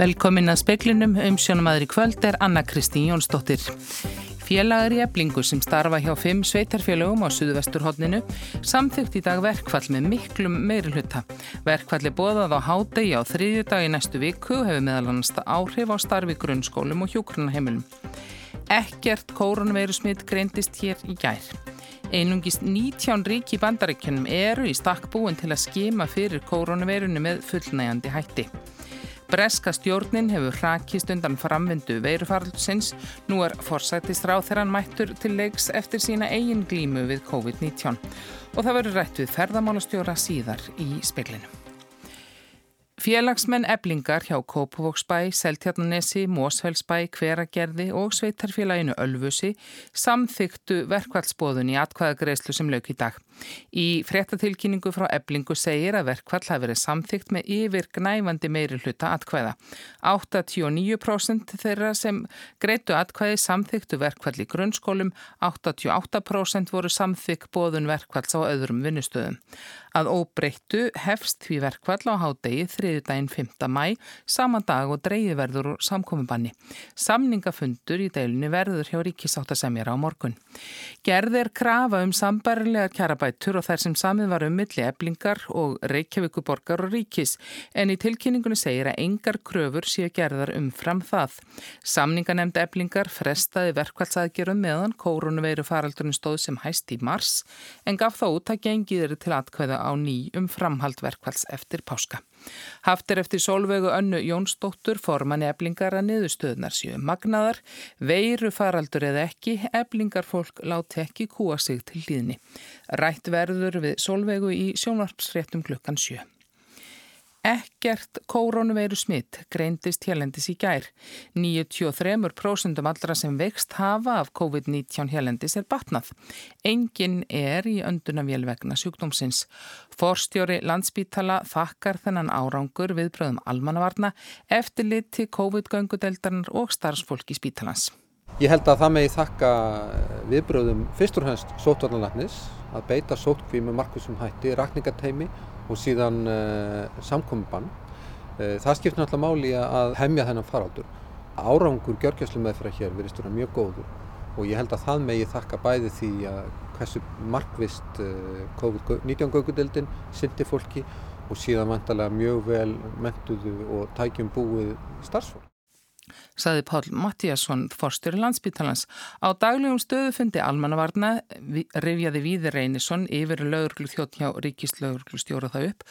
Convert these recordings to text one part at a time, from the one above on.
Velkomin að speklinum um sjónumæður í kvöld er Anna Kristín Jónsdóttir. Félagar í eblingu sem starfa hjá fimm sveitarfélagum á Suðvesturhóttninu samþygt í dag verkfall með miklum meiri hluta. Verkfalli bóðað á hádegi á þriðju dag í næstu viku hefur meðal annars áhrif á starfi grunnskólum og hjókrunaheimilum. Ekkert kórunveirusmitt greindist hér í gær. Einungist 19 ríki bandaríkjunum eru í stakkbúin til að skima fyrir kórunveirunum með fullnægandi hætti. Breska stjórnin hefur hrakist undan framvindu veirufarlsins. Nú er forsættist ráð þegar hann mættur til leiks eftir sína eigin glímu við COVID-19 og það verður rætt við ferðamálastjóra síðar í speklinu. Félagsmenn eblingar hjá Kópavóksbæ, Seltjarnanesi, Mósfellsbæ, Hveragerði og Sveitarfélaginu Ölfusi samþyktu verkvallsbóðun í atkvæðagreislu sem lög í dag. Í fréttatilkynningu frá eblingu segir að verkvall hafi verið samþykt með yfir gnæfandi meiri hluta atkvæða. 89% þeirra sem greitu atkvæði samþyktu verkvall í grunnskólum, 88% voru samþykk bóðun verkvalls á öðrum vinnustöðum. Að óbreyttu hefst því verkvall á hádegi þriði daginn 5. mæ, saman dag og dreyði verður úr samkominnbanni. Samningafundur í deilinu verður hjá ríkisáttasemjara á morgun. Gerð er krafa um sambarilegar kjarabætur og þær sem samið var um milli eblingar og Reykjavíkuborgar og ríkis, en í tilkynningunni segir að engar kröfur séu gerðar umfram það. Samninganemnd eblingar frestaði verkvallsaðgerum meðan kórunveiru faraldurinn stóð sem hæst í mars, en gaf þá út að gengið eru til atkvæða á ný um framhaldverkvals eftir páska. Haft er eftir sólvegu önnu Jónsdóttur formann eblingar að niðurstöðnar séu magnaðar, veiru faraldur eða ekki, eblingar fólk láti ekki kúa sig til hlýðni. Rætt verður við sólvegu í sjónvarpsfréttum klukkan sjö. Ekkert kórónuveiru smitt greindist helendis í gær. 93% allra sem vext hafa af COVID-19 helendis er batnað. Engin er í öndunavél vegna sjúkdómsins. Forstjóri landsbítala þakkar þennan árangur viðbröðum almannavarna eftir lit til COVID-göngudeldarnar og starfsfólki spítalans. Ég held að það megi þakka viðbröðum fyrst og hennst sótvarnarlæknis að beita sótkví með markvísum hætti, rakningateimi og síðan uh, samkominnbann. Uh, það skiptir náttúrulega máli að hemja þennan faráldur. Árangur gjörgjæslu meðfra hér verist vera mjög góður og ég held að það megi þakka bæði því að hversu markvist uh, COVID-19 gögudildin syndi fólki og síðan vantarlega mjög vel mentuðu og tækjum búið starfsfólk saði Pál Mattíasson, forstur í landsbytalans. Á daglegum stöðufundi almannavarna rifjaði Víðir Reynisson yfir lögurglu þjótt hjá ríkislögurglu stjóra það upp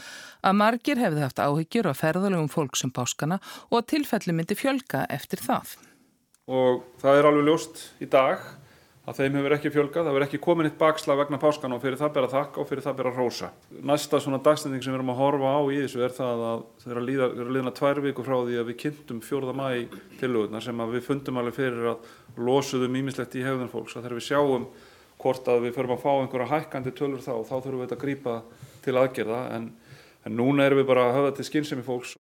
að margir hefði haft áhyggjur á ferðalegum fólksum páskana og tilfelli myndi fjölga eftir það. Og það er alveg ljóst í dag að þeim hefur ekki fjölgað, það hefur ekki komin eitt bakslag vegna páskan og fyrir það bera þakka og fyrir það bera rósa. Næsta svona dagstending sem við erum að horfa á í þessu er það að það er að líða, líðna tvær viku frá því að við kynntum fjórða mæ tilugurnar sem að við fundum alveg fyrir að losuðum ímislegt í hefðun fólks að þegar við sjáum hvort að við förum að fá einhverja hækkandi tölur þá, þá þurfum við að grípa til aðgerða en, en núna erum við bara að höfða til skynsemi fólks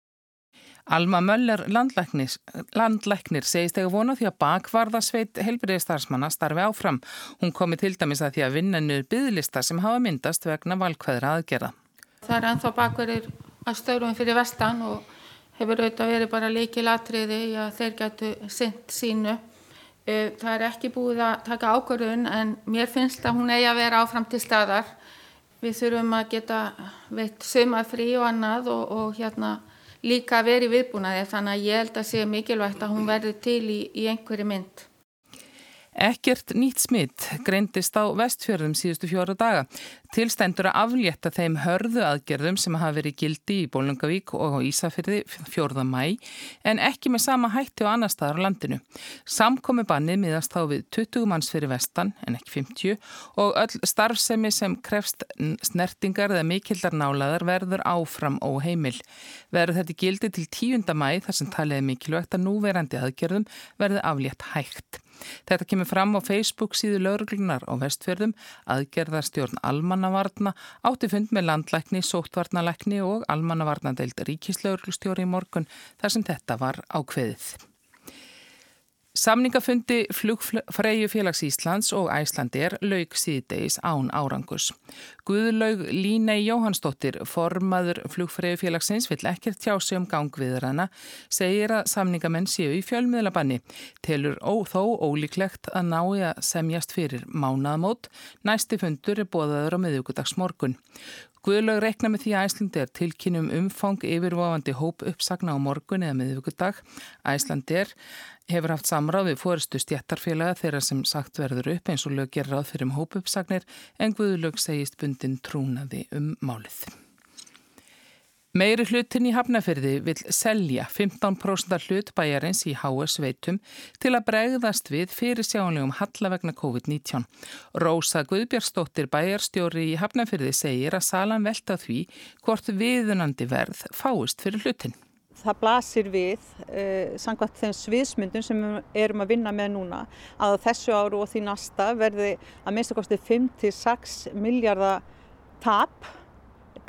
Alma Möller landlæknir segist þegar vona því að bakvarðasveit helbriðistarsmanna starfi áfram. Hún komi til dæmis að því að vinna niður byggðlista sem hafa myndast vegna valkvæðra aðgerða. Það er ennþá bakverðir að stöðrum fyrir vestan og hefur auðvitað verið bara líkilatriði að þeir getu synd sínu. Það er ekki búið að taka ákvörðun en mér finnst að hún eigi að vera áfram til staðar. Við þurfum að geta veitt sumafrí og annað og, og hérna líka verið viðbúnaði þannig að ég held að sé mikilvægt að hún verði til í, í einhverju mynd. Ekkert nýtt smitt greindist á vestfjörðum síðustu fjóra daga. Tilstændur að aflétta þeim hörðu aðgerðum sem hafa verið gildi í Bólungavík og á Ísafyrði fjórða mæ en ekki með sama hætti á annar staðar á landinu. Samkomi bannið miðast þá við 20 manns fyrir vestan en ekki 50 og öll starfsemi sem krefst snertingar eða mikildar nálaðar verður áfram og heimil. Verður þetta gildi til 10. mæ þar sem talið er mikilvægt að núverandi aðgerðum verður aflétt hægt. Þetta kemur fram á Facebook síðu lauruglunar á vestfjörðum, aðgerðarstjórn almannavarna, átti fund með landlækni, sóttvarnalækni og almannavarnadeild ríkislauruglustjóri í morgun þar sem þetta var ákveðið. Samningafundi flugfreyju félags Íslands og Æslandir laug síðdeis án árangus. Guðlaug Línei Jóhannsdóttir, formaður flugfreyju félagsins, vill ekkert tjá sig um gangviðrana, segir að samningamenn séu í fjölmiðlabanni. Telur ó, þó ólíklegt að nái að semjast fyrir mánaðamót. Næsti fundur er bóðaður á miðugudags morgun. Guðlaug rekna með því að Æslandir tilkynum umfang yfirvofandi hóp uppsagna á morgun eða miðugudag. Æslandir hefur haft samráð við fóristu stjættarfélaga þeirra sem sagt verður upp eins og lög gerir ráð fyrir um hópuppsagnir en Guðlaug segist bundin trúnaði um málið. Meiri hlutin í Hafnafyrði vil selja 15% hlut bæjarins í HS veitum til að bregðast við fyrir sjáanlegum halla vegna COVID-19. Rósa Guðbjörnsdóttir bæjarstjóri í Hafnafyrði segir að salan velta því hvort viðunandi verð fáist fyrir hlutin. Það blasir við, eh, sangvært þeim sviðsmyndum sem við erum að vinna með núna, að þessu áru og því næsta verði að minnst að kosti 5-6 miljardar tap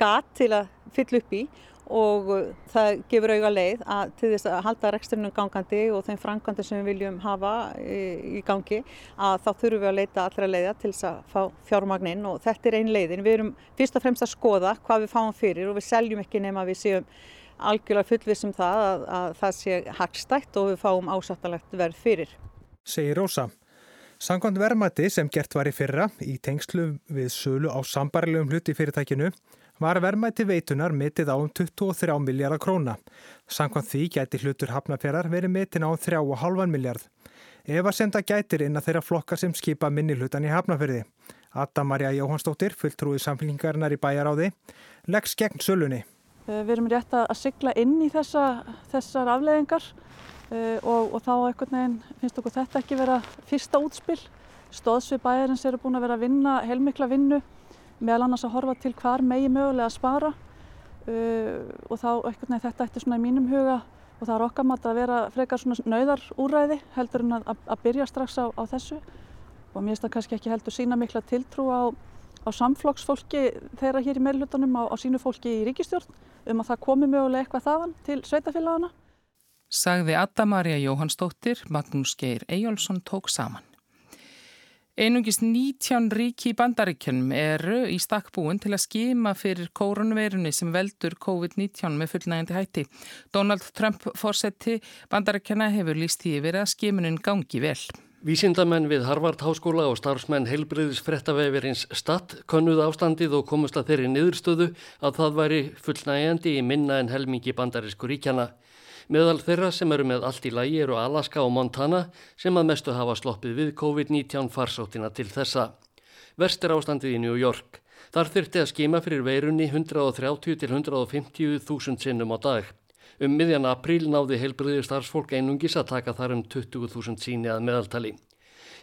gat til að fylla upp í og það gefur auga leið að til þess að halda reksturinnum gangandi og þeim frangandi sem við viljum hafa í gangi að þá þurfum við að leita allra leiða til þess að fá fjármagninn og þetta er einn leiðin. Við erum fyrst og fremst að skoða hvað við fáum fyrir og við seljum ekki nema við séum algjörlega fullvissum það að, að það sé hagstætt og við fáum ásattalegt verð fyrir. Segir Rósa. Sangkvæmt verðmætti sem gert var í fyrra í tengslu við sölu á sambarlegum hluti fyrirtækinu var verðmætti veitunar mitið á um 23 miljardar króna. Sankvæmt því gæti hlutur hafnafjörðar verið mitin á 3,5 miljard. Eva senda gætir inn að þeirra flokkar sem skipa minni hlutan í hafnafjörði. Adda Marja Jóhannsdóttir, fulltrúið samfélgingarinnar í bæjaráði, leggs gegn sölunni. Eh, við erum rétt að sigla inn í þessa, þessar afleðingar eh, og, og þá ekkert neginn finnst okkur þetta ekki vera fyrsta útspill. Stóðsvið bæjarins eru búin að vera að vinna heilmikla vinnu meðal annars að horfa til hvar megi mögulega að spara uh, og þá eitthvað nefn þetta eftir svona í mínum huga og það er okkar mat að vera frekar svona nöyðar úræði heldur en að, að byrja strax á, á þessu og mér finnst það kannski ekki heldur sína mikla tiltrú á, á samflokksfólki þeirra hér í meðlutunum á, á sínu fólki í ríkistjórn um að það komi mögulega eitthvað þaðan til sveitafélagana. Sagði Adda Maria Jóhannsdóttir, Magnús Geir Eyjálsson tók saman. Einungis 19 ríki í bandaríkjunum eru í stakkbúin til að skima fyrir kórunveirunni sem veldur COVID-19 með fullnægandi hætti. Donald Trump fórseti bandaríkjana hefur líst því yfir að skimunin gangi vel. Vísindamenn við Harvard Háskóla og starfsmenn heilbriðis frettavefirins statt konnuð ástandið og komust að þeirri niðurstöðu að það væri fullnægjandi í minna en helmingi bandarísku ríkjana. Meðal þeirra sem eru með allt í lagi eru Alaska og Montana sem að mestu hafa sloppið við COVID-19 farsóttina til þessa. Verst er ástandið í New York. Þar þurfti að skima fyrir veirunni 130 til 150 þúsund sinnum á dag. Um miðjan apríl náði heilbriði starfsfólk einungis að taka þar um 20.000 síni að meðaltali.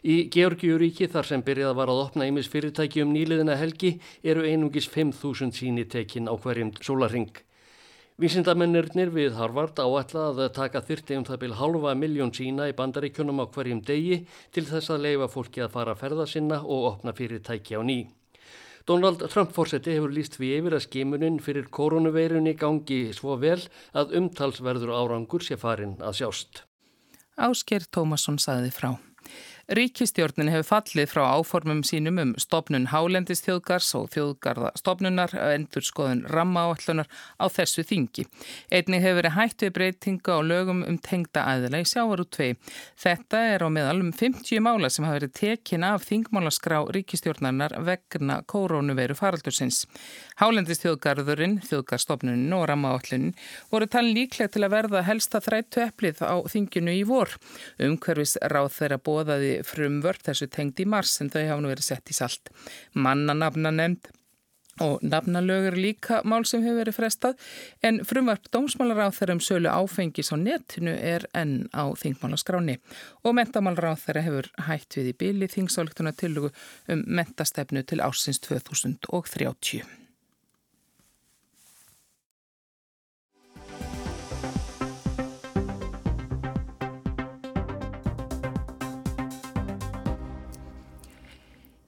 Í Georgiuríki þar sem byrjað var að opna ymis fyrirtæki um nýliðina helgi eru einungis 5.000 síni tekin á hverjum sólaring. Vísindamennirnir við Harvard áætla að taka þyrti um það byrj halva miljón sína í bandaríkjunum á hverjum degi til þess að leifa fólki að fara að ferða sinna og opna fyrirtæki á ný. Donald Trump fórseti hefur líst við yfir að skimuninn fyrir koronaveirunni gangi svo vel að umtalsverður árangur sé farin að sjást. Ásker Tómasson saði frá. Ríkistjórnin hefur fallið frá áformum sínum um stopnun hálendistjóðgars og þjóðgarðastofnunar endur skoðun rammaáallunar á þessu þingi. Einni hefur verið hættu breytinga á lögum um tengda aðila í sjávaru 2. Þetta er á meðal um 50 mála sem hafa verið tekin af þingmálaskrá ríkistjórnarinnar vegna koronaviru faraldursins. Hálendistjóðgarðurinn, þjóðgarstofnunin og rammaállunin voru talin líklega til að verða helsta þrættu eplið á þinginu í vor. Umhverfis ráð þeirra bóðaði frumvörp þessu tengd í mars en þau hafa nú verið sett í salt. Mannanafna nefnd og nafnalögur líka mál sem hefur verið frestað en frumvarp dómsmálar á þeirra um sölu áfengis á netinu er enn á þingmálaskráni og þeirra hefur hætt við í bíli þingsálugtuna tilugu um mentastefnu til ásins 2030.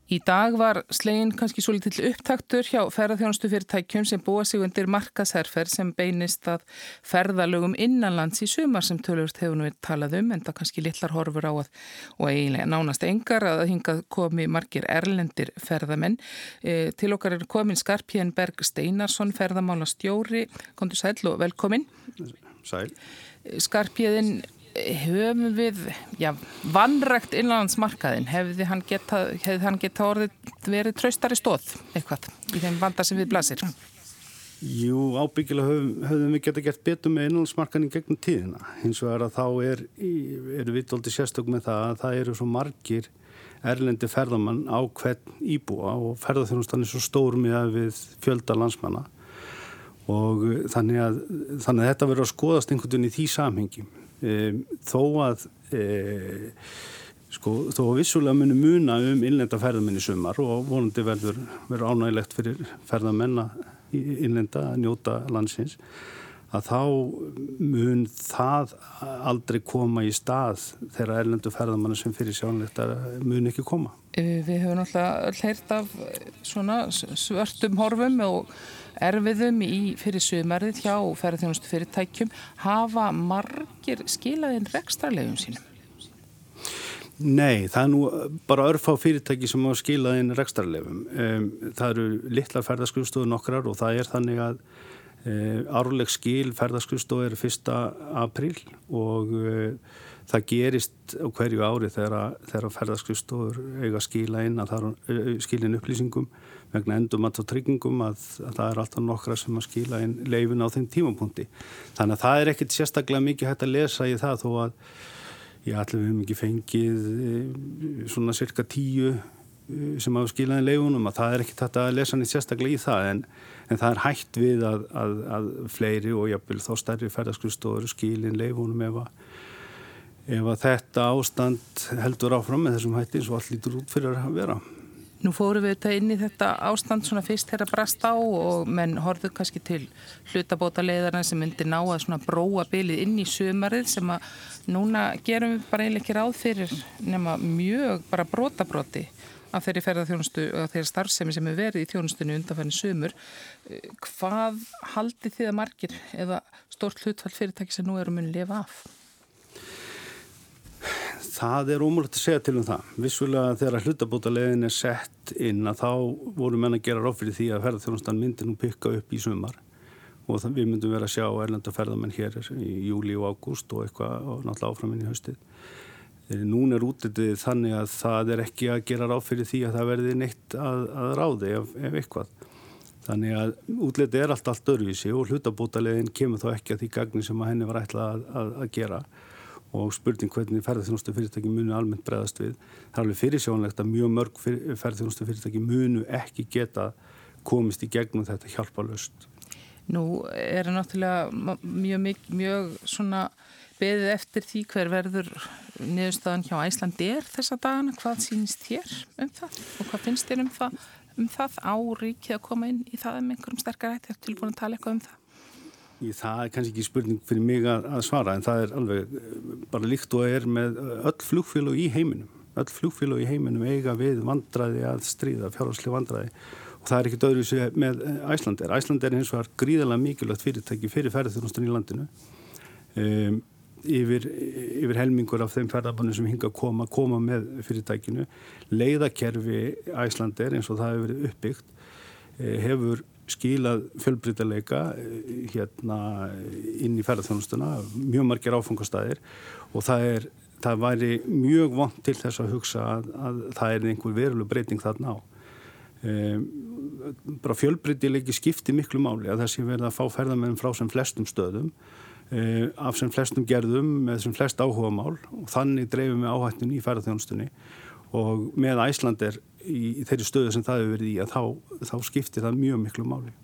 Í dag var slegin kannski svo litil upptaktur hjá ferðarþjónustu fyrirtækjum sem búa sig undir markasherfer sem beinist að ferðalögum innanlands í sumar sem tölvurt hefur nú verið talað um en það kannski litlar horfur á að og eiginlega nánast engar að hingað komi margir erlendir ferðamenn. E, til okkar er komin Skarpjén Berg Steinarsson, ferðamála stjóri. Kondur sæl og velkomin. Sæl. Skarpjéðin höfum við já, vannrægt innlandsmarkaðin hefði hann geta, geta orðið verið traustari stóð eitthvað í þeim vanda sem við blasir? Jú, ábyggilega höfum, höfum við geta gert betur með innlandsmarkaðin gegnum tíðina. Hins vegar að þá er, er við doldi sérstök með það að það eru svo margir erlendi ferðamann á hvern íbúa og ferðarþjónustan er svo stór með við fjölda landsmanna. Og þannig að, þannig að þetta verður að skoðast einhvern veginn í því samhengi um, þó að e, sko, þó að vissulega muni muna um innlenda ferðamenn í sumar og vonandi verður, verður ánægilegt fyrir ferðamenn að innlenda að njóta landsins að þá mun það aldrei koma í stað þegar erlendu ferðamanna sem fyrir sjánlegt mun ekki koma. Við höfum náttúrulega hlært af svörtum horfum og erfiðum í fyrir sömarið hjá ferðarþjónustu fyrirtækjum hafa margir skilaðinn rekstrarlegum sínum? Nei, það er nú bara örfá fyrirtæki sem á skilaðinn rekstrarlegum. Um, það eru litlar ferðarskjústofur nokkrar og það er þannig að um, árleg skil ferðarskjústof er 1. apríl og um, það gerist á hverju ári þegar, þegar ferðarskjústofur eiga skila inn að það er skilin upplýsingum vegna endum að þá tryggingum að, að það er alltaf nokkra sem að skila inn leifin á þeim tímapunkti. Þannig að það er ekkit sérstaklega mikið hægt að lesa í það þó að ég ætlum við mikið fengið eh, svona cirka tíu eh, sem hafa skilað inn leifunum að það er ekkit hægt að lesa nýtt sérstaklega í það en, en það er hægt við að, að, að fleiri og jápil þá stærri ferðarskristóður skilin leifunum ef að ef að þetta ástand heldur áfram með þessum hætti eins og allt lítur út fyrir að vera. Nú fóru við þetta inn í þetta ástand svona fyrst þegar brast á og menn horfðu kannski til hlutabóta leiðarna sem myndi ná að svona bróa bylið inn í sömarið sem að núna gerum við bara eiginlega ekki ráð fyrir nema mjög bara brotabróti af þeirri ferðarþjónustu og þeirri starfsemi sem er verið í þjónustunni undanfærni sömur. Hvað haldi þið að margir eða stórt hlutfall fyrirtæki sem nú eru munið að lifa af? Það er ómulagt að segja til um það. Vissulega þegar hlutabótalegin er sett inn að þá voru menn að gera ráð fyrir því að ferðarþjónustan myndi nú pikka upp í sumar og það, við myndum vera að sjá erlenda ferðarmenn hér í júli og ágúst og eitthvað og náttúrulega áframinn í haustið. Eh, nún er útitið þannig að það er ekki að gera ráð fyrir því að það verði neitt að, að ráði ef, ef eitthvað. Þannig að útlitið er allt allt öruvísi og hlutabótalegin kemur þá ekki að því gagni sem að henni var ætlað að, að gera og spurning hvernig ferðarþjónustu fyrirtæki munu almennt bregðast við. Það er alveg fyrirsjónlegt að mjög mörg ferðarþjónustu fyrirtæki munu ekki geta komist í gegnum þetta hjálpalöst. Nú er það náttúrulega mjög, mjög, mjög svona beðið eftir því hver verður niðurstaðan hjá Æslandi er þessa dagana. Hvað sínist þér um það og hvað finnst þér um það, um það á ríkið að koma inn í það um einhverjum sterkar ætti? Er tilbúin að tala eitthvað um það? Það er kannski ekki spurning fyrir mig að svara en það er alveg bara líkt og er með öll flugfélag í heiminum. Öll flugfélag í heiminum eiga við vandraði að stríða, fjárhalslega vandraði og það er ekkert öðru sér með Æslander. Æslander er eins og er gríðarlega mikilvægt fyrirtæki fyrir ferðarþjónustan í landinu. Um, yfir, yfir helmingur af þeim ferðarbannum sem hinga að koma, koma með fyrirtækinu. Leiðakerfi Æslander eins og það hefur verið uppbyggt eh, hefur skilað fjölbrytileika eh, hérna inn í ferðarþjónustuna, mjög margir áfangastæðir og það er, það væri mjög vond til þess að hugsa að, að það er einhver veruleg breyting þarna á. Um, bara fjölbrytileiki skipti miklu máli að það sé verið að fá ferðarmenn frá sem flestum stöðum um, af sem flestum gerðum með sem flest áhuga mál og þannig dreifum við áhættin í ferðarþjónustunni og með Æslander í þeirri stöðu sem það hefur verið í að þá, þá skiptir það mjög miklu máli.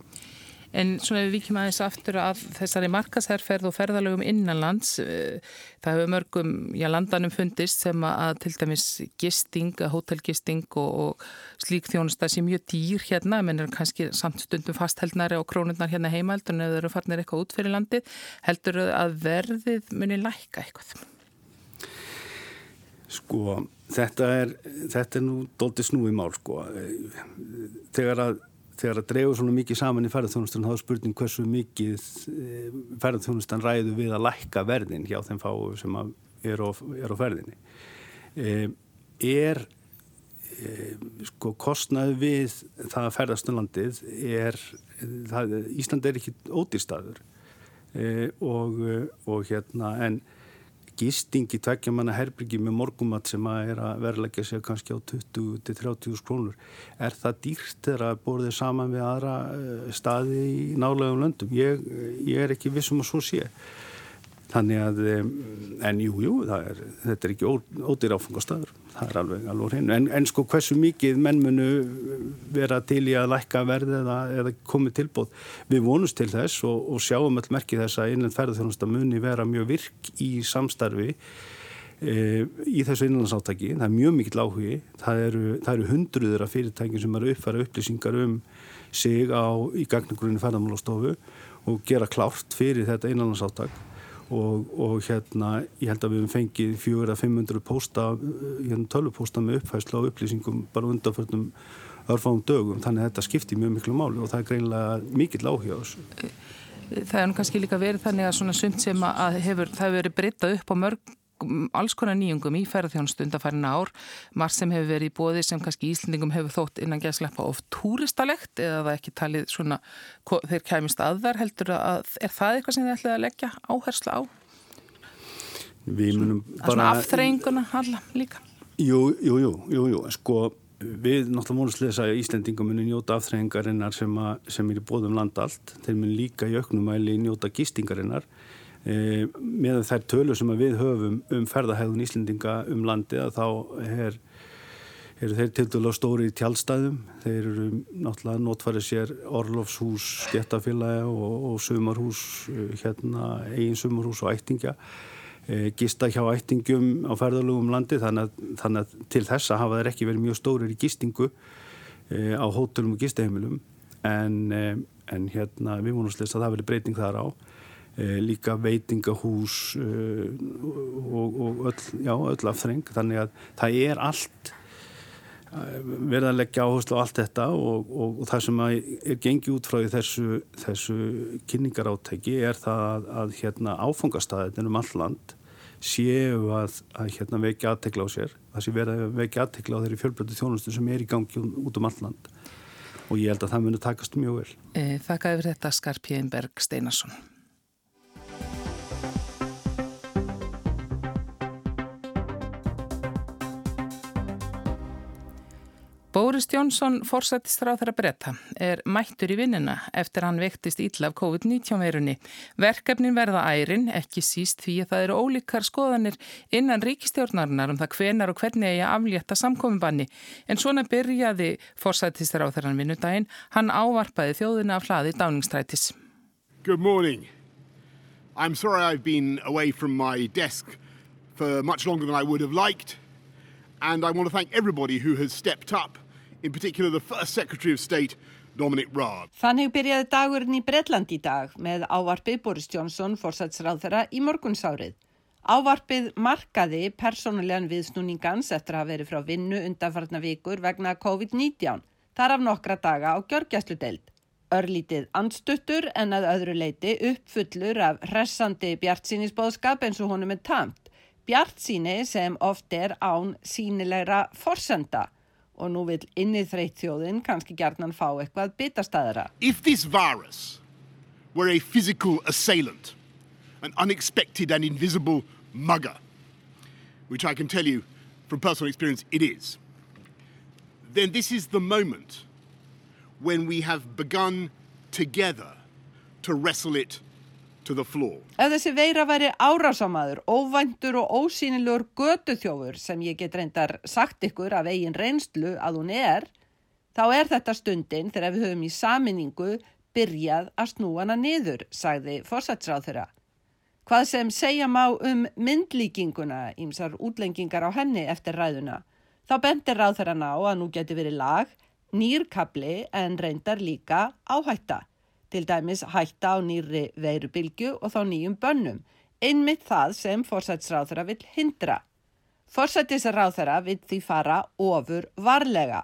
En svona við vikjum aðeins aftur að þessari markasherrferð og ferðalögum innanlands, eh, það hefur mörgum já, landanum fundist sem að til dæmis gisting, hótelgisting og, og slík þjónusta sem mjög dýr hérna, menn er kannski samt stundum fastheldnari og krónundar hérna heimaldur en ef þau eru farnir eitthvað út fyrir landið, heldur að verðið muni læka eitthvað? Sko, þetta er, þetta er nú doldið snúið mál sko. Þegar að, þegar að dreyfu svona mikið saman í ferðarþjónustan þá er spurning hversu mikið eh, ferðarþjónustan ræðu við að lækka verðin hjá þeim fáu sem er á, er á ferðinni. Eh, er e, sko kostnaði við það að ferðast um er, það, Ísland er ekki ódýrstaður e, og, og hérna en gistingi tveggja manna herbyggi með morgumat sem að er að verðleggja sig kannski á 20-30 krónur. Er það dýrt þegar að borðið saman við aðra eh, staði í nálegum löndum? Ég, ég er ekki vissum að svo sé. Þannig að, en jú, jú, þetta er ekki ódýr áfengastafur, það er alveg alveg hreinu. En, en sko hversu mikið menn munu vera til í að lækka verði eða, eða komið tilbúð. Við vonumst til þess og, og sjáum all merkið þess að innan ferðarþjónusta muni vera mjög virk í samstarfi e, í þessu innanlandsátaki. Það er mjög mikill áhugi. Það eru, það eru hundruður af fyrirtækin sem eru uppfæra upplýsingar um sig á, í gagningurinn ferðarmálastofu og gera klárt fyrir þetta innanlandsáttak og, og hérna ég held að við hefum fengið fjögur að 500 pósta, hérna tölvupósta með uppfæslu á upplýsingum bara undanförnum örfáum dögum, þannig að þetta skiptir mjög miklu máli og það er greinlega mikill áhuga á þessu. Það er nú kannski líka verið þannig að svona sumt sem að hefur, það hefur verið breytað upp á mörg alls konar nýjungum í ferðarþjónustu undanfærin ár, margt sem hefur verið í bóði sem kannski Íslandingum hefur þótt innan geðsleppa of túristalegt eða það ekki talið svona, þeir kæmist aðvar heldur að, er það eitthvað sem þið ætlaði að leggja áherslu á? Við munum bara... Svona afþreyinguna alla líka? Jú, jú, jú, jú, jú, sko við náttúrulega múnum slesa að Íslandingum muni njóta afþreyingarinnar sem, sem er í bóðum landa allt, þeir muni líka í auknumæli njóta gistingarinnar e, með þær tölur sem við höfum um ferðahæðun Íslendinga um landi að þá er, eru þeir til á stóri tjálstæðum þeir eru náttúrulega notfarið sér Orlofshús, Gettafélagi og, og sumarhús hérna, eigin sumarhús og ættingja. E, gista hjá ættingum á ferðalögum landi þannig að, þannig að til þessa hafa þeir ekki verið mjög stórir í gistingu e, á hótelum og gistaheimilum en, e, en hérna við vonum að það verið breyting þar á. Eh, líka veitingahús eh, og, og öll, já, öll afþreng þannig að það er allt eh, verða að leggja áherslu á allt þetta og, og, og það sem er gengið út frá þessu, þessu kynningarátæki er það að, að hérna, áfangastæðin um all land séu að, að hérna, vekja aðtekla á sér. Það sé verða að vekja aðtekla á þeirri fjölbrötu þjónustu sem er í gangi út um all land. Og ég held að það muni takast mjög vel. Þakka yfir þetta Skarpjénberg Steinarsson Bóris Jónsson, forsættistráð þeirra bretta, er mættur í vinnina eftir hann vektist ítla af COVID-19 veirunni. Verkefnin verða ærin, ekki síst því að það eru ólíkar skoðanir innan ríkistjórnarinnar um það hvenar og hvernig eigi að aflétta samkominnbanni. En svona byrjaði forsættistráð þeirra vinnudaginn, hann ávarpaði þjóðina af hlaði dáningstrætis. Good morning. I'm sorry I've been away from my desk for much longer than I would have liked. And I want to thank everybody who has stepped up in particular the first Secretary of State, Dominic Raab. Þannig byrjaði dagurinn í Bretland í dag með ávarpið Boris Johnson fórsætsráð þeirra í morgunsárið. Ávarpið markaði persónulegan viðsnúningans eftir að verið frá vinnu undanfarnar vikur vegna COVID-19, þar af nokkra daga á gjörgjæslu deild. Örlítið andstuttur en að öðru leiti uppfullur af hressandi bjartsýnisbóðskap eins og honum er tamt. Bjartsýni sem oft er án sínilegra forsenda og nú vil þreytt kannski fá eitthvað bitastæðara. If this virus were a physical assailant, an unexpected and invisible mugger, which I can tell you from personal experience it is, then this is the moment when we have begun together to wrestle it Ef þessi veira væri árásámaður, óvæntur og ósýnilegur götuþjófur sem ég get reyndar sagt ykkur af eigin reynslu að hún er, þá er þetta stundin þegar við höfum í saminningu byrjað að snúa hana niður, sagði fórsætsráð þeirra. Hvað sem segja má um myndlíkinguna, ímsar útlengingar á henni eftir ræðuna, þá bendir ráð þeirra ná að nú geti verið lag, nýrkabli en reyndar líka áhætta til dæmis hætta á nýri veirubilgu og þá nýjum bönnum, einmitt það sem fórsætsráðra vil hindra. Forsættisráð þeirra vill því fara ofur varlega.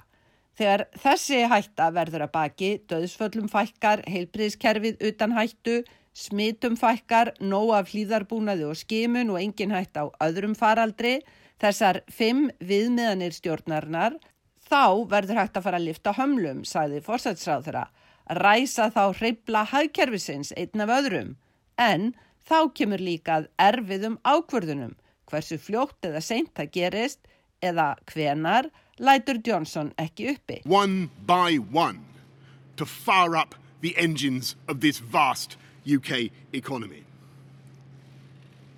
Þegar þessi hætta verður að baki, döðsföllum fækkar, heilbriðskerfið utan hættu, smitum fækkar, nóg af hlýðarbúnaði og skimun og engin hætt á öðrum faraldri, þessar fimm viðmiðanir stjórnarinnar, þá verður hægt að fara að lifta hömlum, sagði forsættisráð þeirra, ræsa þá hreibla hagkerfisins einn af öðrum, en þá kemur líkað erfiðum ákvörðunum hversu fljótt eða seint það gerist eða hvenar lætur Johnson ekki uppi. One by one to fire up the engines of this vast UK economy.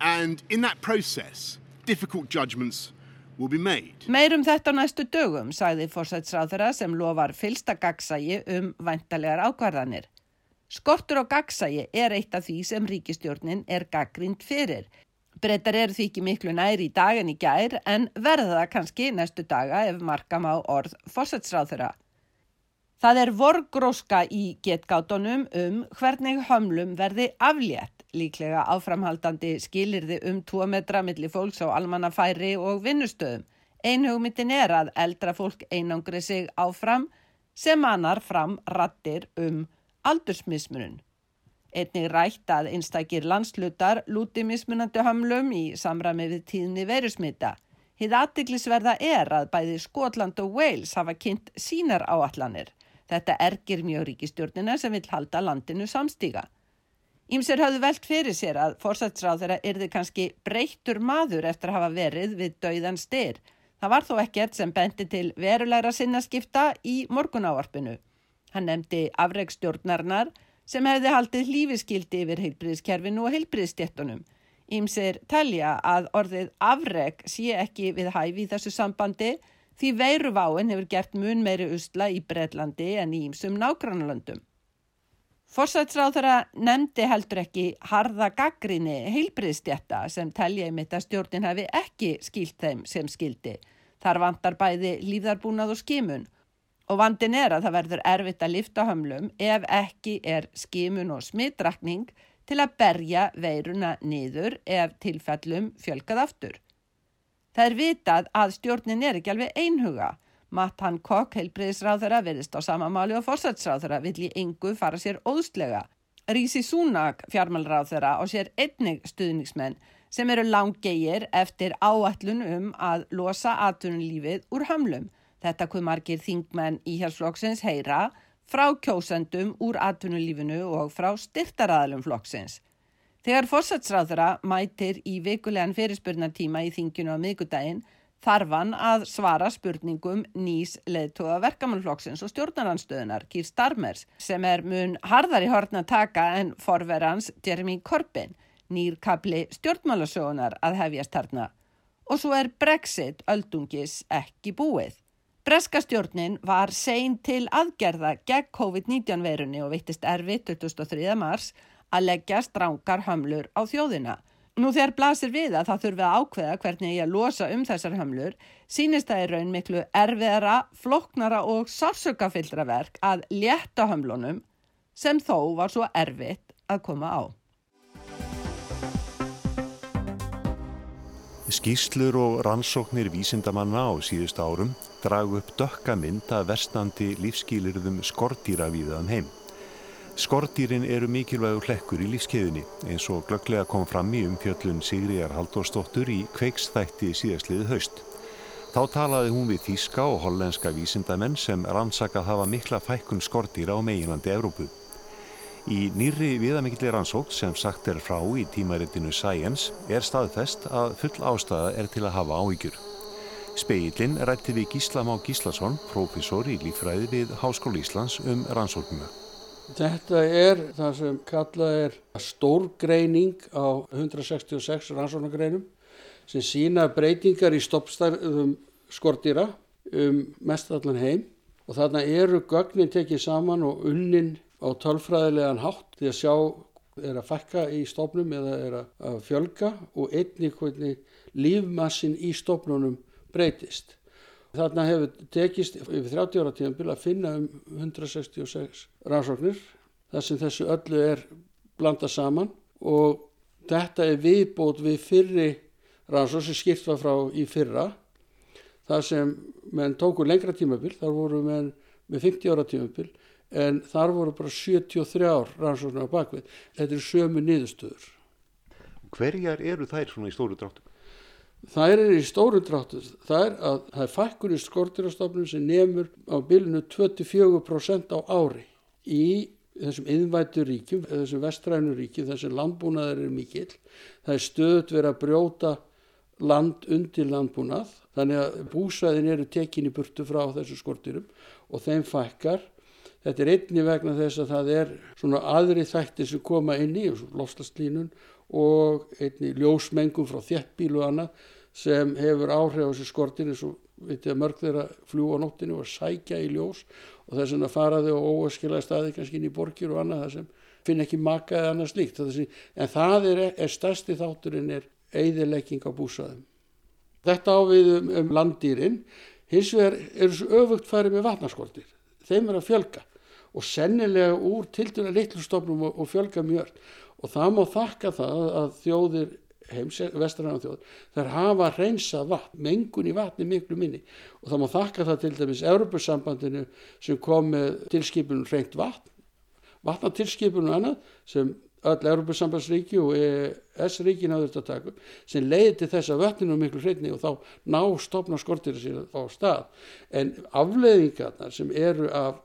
And in that process, difficult judgments. Meirum þetta næstu dögum, sagði fórsætsráðara sem lofar fylsta gagsægi um væntalega ákvarðanir. Skortur og gagsægi er eitt af því sem ríkistjórnin er gaggrind fyrir Brettar eru því ekki miklu næri í dag en í gær en verða það kannski næstu daga ef markam á orð fórsætsráðura. Það er vorgróska í getgátonum um hvernig hömlum verði aflétt, líklega áframhaldandi skilirði um 2 metra millir fólks á almannafæri og vinnustöðum. Einhugmyndin er að eldra fólk einangri sig áfram sem annar fram rattir um aldursmismunum. Einnig rætt að einstakir landslutar lúti mismunandi hamlum í samræmi við tíðni verusmita. Hið aðtiklisverða er að bæði Skotland og Wales hafa kynnt sínar áallanir. Þetta ergir mjög ríkistjórnina sem vil halda landinu samstíga. Ímser hafðu velt fyrir sér að fórsætsráð þeirra yrði kannski breyttur maður eftir að hafa verið við dauðan styr. Það var þó ekkert sem bendi til verulegra sinnaskipta í morgunávarpinu. Hann nefndi afreikstjórnarnar sem hefði haldið hlífiskildi yfir heilbriðskerfinu og heilbriðstjettunum. Ímsir telja að orðið afreg sé ekki við hæfi í þessu sambandi því veiruváin hefur gert mun meiri usla í Breitlandi en í ímsum nágrannlöndum. Forsætsráð þeirra nefndi heldur ekki harða gaggrinni heilbriðstjetta sem telja mitt að stjórnin hefði ekki skilt þeim sem skildi. Þar vantar bæði líðarbúnað og skimun Og vandin er að það verður erfitt að lifta hömlum ef ekki er skimun og smittrakning til að berja veiruna niður ef tilfellum fjölkað aftur. Það er vitað að stjórnin er ekki alveg einhuga. Matt Hancock, heilbreyðisráðara, verðist á samamáli og fórsætsráðara vill í engu fara sér óðslega. Rísi Súnak, fjármálráðara, og sér einnig stuðningsmenn sem eru langgegir eftir áallun um að losa aðtunulífið úr hamlum. Þetta hvað margir þingmenn í hérsflokksins heyra frá kjósendum úr atvinnulífinu og frá styrtaraðalum flokksins. Þegar fórsatsráðara mætir í vikulegan fyrirspurnatíma í þinginu á miðgudaginn þarf hann að svara spurningum nýs leðtóða verkamannflokksins og stjórnaranstöðunar, Kýr Starmers, sem er mun harðar í hortna taka en forverans Jeremy Corbyn, nýrkabli stjórnmálasögunar að hefjast harna. Og svo er Brexit öldungis ekki búið. Breska stjórnin var sein til aðgerða gegn COVID-19 verunni og vittist erfitt 23. mars að leggja strángar hömlur á þjóðina. Nú þegar blasir við að það þurfi að ákveða hvernig ég að losa um þessar hömlur, sínist það í raun miklu erfiðara, floknara og sársökafyllra verk að létta hömlunum sem þó var svo erfitt að koma á. Skýslur og rannsóknir vísindamanna á síðust árum dragu upp dökka mynd að vestnandi lífskýlirðum skordýra viðaðum heim. Skordýrin eru mikilvægur hlekkur í lífskeiðinni eins og glögglega kom fram í umfjöllun Sigriðar Haldórsdóttur í kveiksþætti síðastliðið haust. Þá talaði hún við þýska og hollenska vísindamenn sem rannsakað hafa mikla fækkun skordýra á meginlandi Evrópu. Í nýri viðamikli rannsók sem sagt er frá í tímaritinu Science er staðfest að full ástæða er til að hafa áhyggjur. Speillin rætti við Gíslam á Gíslason, profesor í lífræði við Háskóli Íslands um rannsóknuna. Þetta er það sem kallað er stórgreining á 166 rannsóknargreinum sem sína breytingar í stoppstærðum skortýra um mestallan heim og þarna eru gögnin tekið saman og unnin á tölfræðilegan hátt því að sjá er að fakka í stofnum eða er að fjölga og einnig hvernig lífmassin í stofnunum breytist. Þarna hefur tekist yfir 30 ára tíðanbíl að finna um 166 rannsóknir þar sem þessu öllu er blanda saman og þetta er viðbót við fyrri rannsóð sem skipt var frá í fyrra þar sem menn tóku lengra tímabil, þar voru menn með 50 ára tímabil en þar voru bara 73 ár rannsóknar á bakvið. Þetta er sömu niðurstöður. Hverjar eru þær svona í stóru dráttum? Það er í stóru dráttu, það er að það er fækkun í skortirastofnum sem nefnur á bylunu 24% á ári í þessum yðnvættu ríkjum, þessum vestrænu ríkjum, þessum landbúnaðar er mikill. Það er stöðut verið að brjóta land undir landbúnað, þannig að búsæðin eru tekinni burtu frá þessu skortirum og þeim fækkar. Þetta er einni vegna þess að það er svona aðri þætti sem koma inn í, lofslagslínun og einni ljósmengum frá þjettbílu og annað sem hefur áhrif á þessu skortin eins og vitið að mörg þeirra fljú á nóttinu og sækja í ljós og þess að faraði á óaskilaði staði kannski inn í borgir og annað það sem finn ekki maka eða annað slíkt. En það er, er stærsti þátturinn er eigðilegging á búsaðum þetta ávið um, um landdýrin. Hins vegar eru svo öfugt farið með vatnarskortir þeim er að fjölga og sennilega úr til dæla litlustofnum og, og fjölga mjög og það má þakka það að þjóðir heims vestræna þjóð þær hafa reynsað vatn, mengun í vatni miklu minni. Og það má þakka það til dæmis Europasambandinu sem kom með tilskipunum reynt vatn vatnatilskipunum annað sem öll Europasambandsríki og ES-ríkin hafði þetta að taka sem leiði til þess að vatninu miklu hreitni og þá ná stopna skortir sér á stað. En afleiðingarnar sem eru af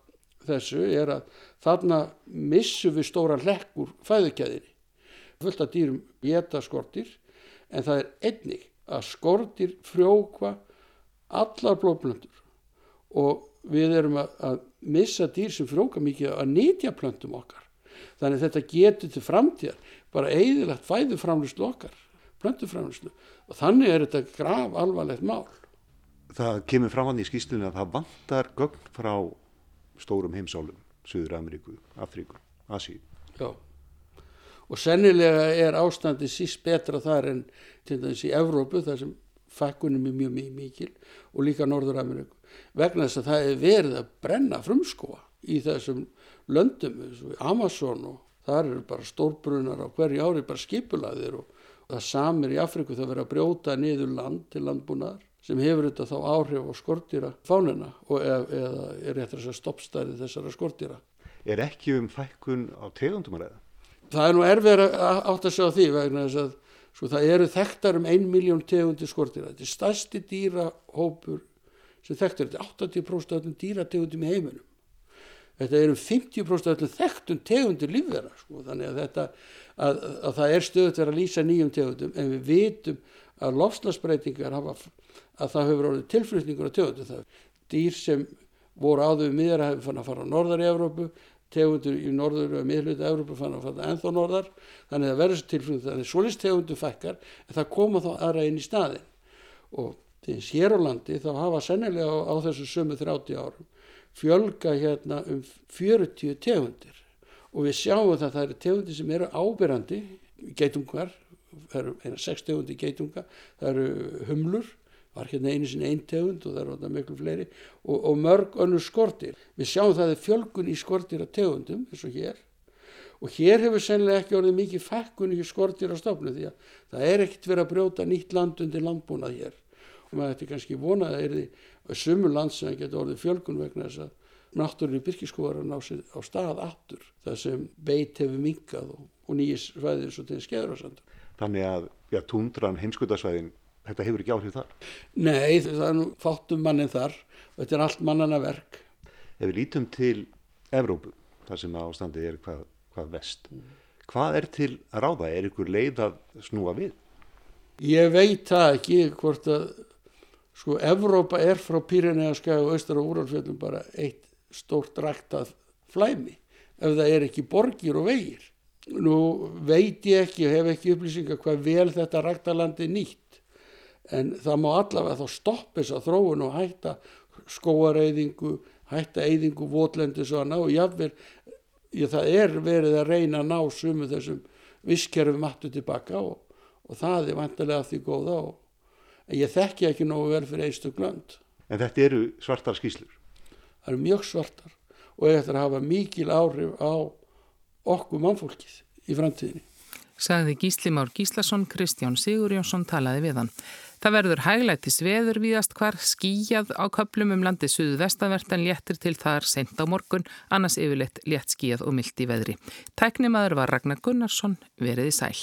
þessu er að þarna missu við stóra hlekkur fæðukæðinni fullt af dýrum geta skortir en það er einnig að skortir frjókva allar blóðplöndur og við erum að, að missa dýr sem frjóka mikið að nýtja plöntum okkar. Þannig að þetta getur til framtíðar bara eigðilegt fæðuframlýslu okkar plöntuframlýslu og þannig er þetta grav alvarlegt mál. Það kemur fram hann í skýstunni að það vantar gögn frá stórum heimsálum Suður Ameríku, Afríku, Asíu. Já. Og sennilega er ástandi síst betra þar en til dæmis í Evrópu þar sem fakkunum er mjög mjög mikil og líka Norður-Ameríku vegna þess að það er verið að brenna frumskóa í þessum löndum Amazon og þar eru bara stórbrunar á hverju ári bara skipulaðir og, og það samir í Afriku það verið að brjóta niður land til landbúnaðar sem hefur þetta þá áhrif á skortýra fánina og eða, er þess að stoppstæði þessara skortýra Er ekki um fækkun á tegundum að reyða? það er nú erfið að átt að sjá því vegna þess að sko, það eru þekktar um ein miljón tegundi skortýra þetta er stærsti dýrahópur sem þekktar, þetta er 80% af öllum dýrategundum í heiminum. Þetta eru 50% af öllum þekktum tegundir lífverða sko, þannig að þetta að, að það er stöðut verið að lýsa nýjum tegundum en við vitum að lofslagsbreytingar hafa að það hefur orðið tilflutningur á tegundum það dýr sem voru áður miðra hefur fann að fara á norðar í Evrópu tegundur í norður og miðluta Európa fann að falla ennþá norðar. Þannig að verður tilflug þannig að svolítið tegundur fekkar en það koma þá aðra inn í staðin og þess hér á landi þá hafa sennilega á, á þessu sömu 30 árum fjölga hérna um 40 tegundir. Og við sjáum að það eru tegundir sem eru ábyrrandi geitungar, það eru eina 6 tegundir geitunga, það eru humlur var hérna einu sinni einn tegund og það er þetta miklu fleiri. Og, og mörg önnur skortir. Við sjáum það er fjölgun í skortir af tegundum eins og hér. Og hér hefur sennilega ekki orðið mikið fækkun í skortir af stofnu því að það er ekkert verið að brjóta nýtt land undir landbúnað hér. Og maður ætti kannski vonað að er því sumur land sem getur orðið fjölgun vegna þess að náttúrunni byrkiskóðar að ná sér á stað aftur þar sem beit hefur minkað og, og nýjis svæðir svo til skeður Þannig að ja, tundran heimskutarsvæðin þetta hefur ekki áhrif þar? Nei, það er nú fátum mannin þar og þetta er allt mannana verk. Ef við lítum til Evrópu, þar sem ástandið er hvað, hvað vest, mm. hvað er til að ráða? Er ykkur leið að snúa við? Ég veit það ekki hvort að sko Evrópa er frá Pírinæðaskæg og Östra og Úralfjöldum bara eitt stórt ræktað flæmi ef það er ekki borgir og vegir. Nú veit ég ekki og hef ekki upplýsingar hvað vel þetta ræktalandi nýtt en það má allavega þá stoppa þess að þróun og hætta skóareyðingu, hætta eyðingu votlendis og að ná jáfnvel ég, það er verið að reyna að ná sumu þessum visskerfum aftur tilbaka og, og það er vantilega því góða og en ég þekki ekki nógu vel fyrir einstaklega glönd. En þetta eru svartar skýslur? Það eru mjög svartar og þetta er að hafa mikil áhrif á okkur mannfólkið í framtíðinni. Sagði Gíslimár Gíslason, Kristján Sigurjónsson talaði við hann. Það verður hæglættis veður víðast hvar skíjað á köplum um landið suðu vestavert en léttir til þar sent á morgun, annars yfirleitt létt skíjað og myllt í veðri. Tæknimaður var Ragnar Gunnarsson, veriði sæl.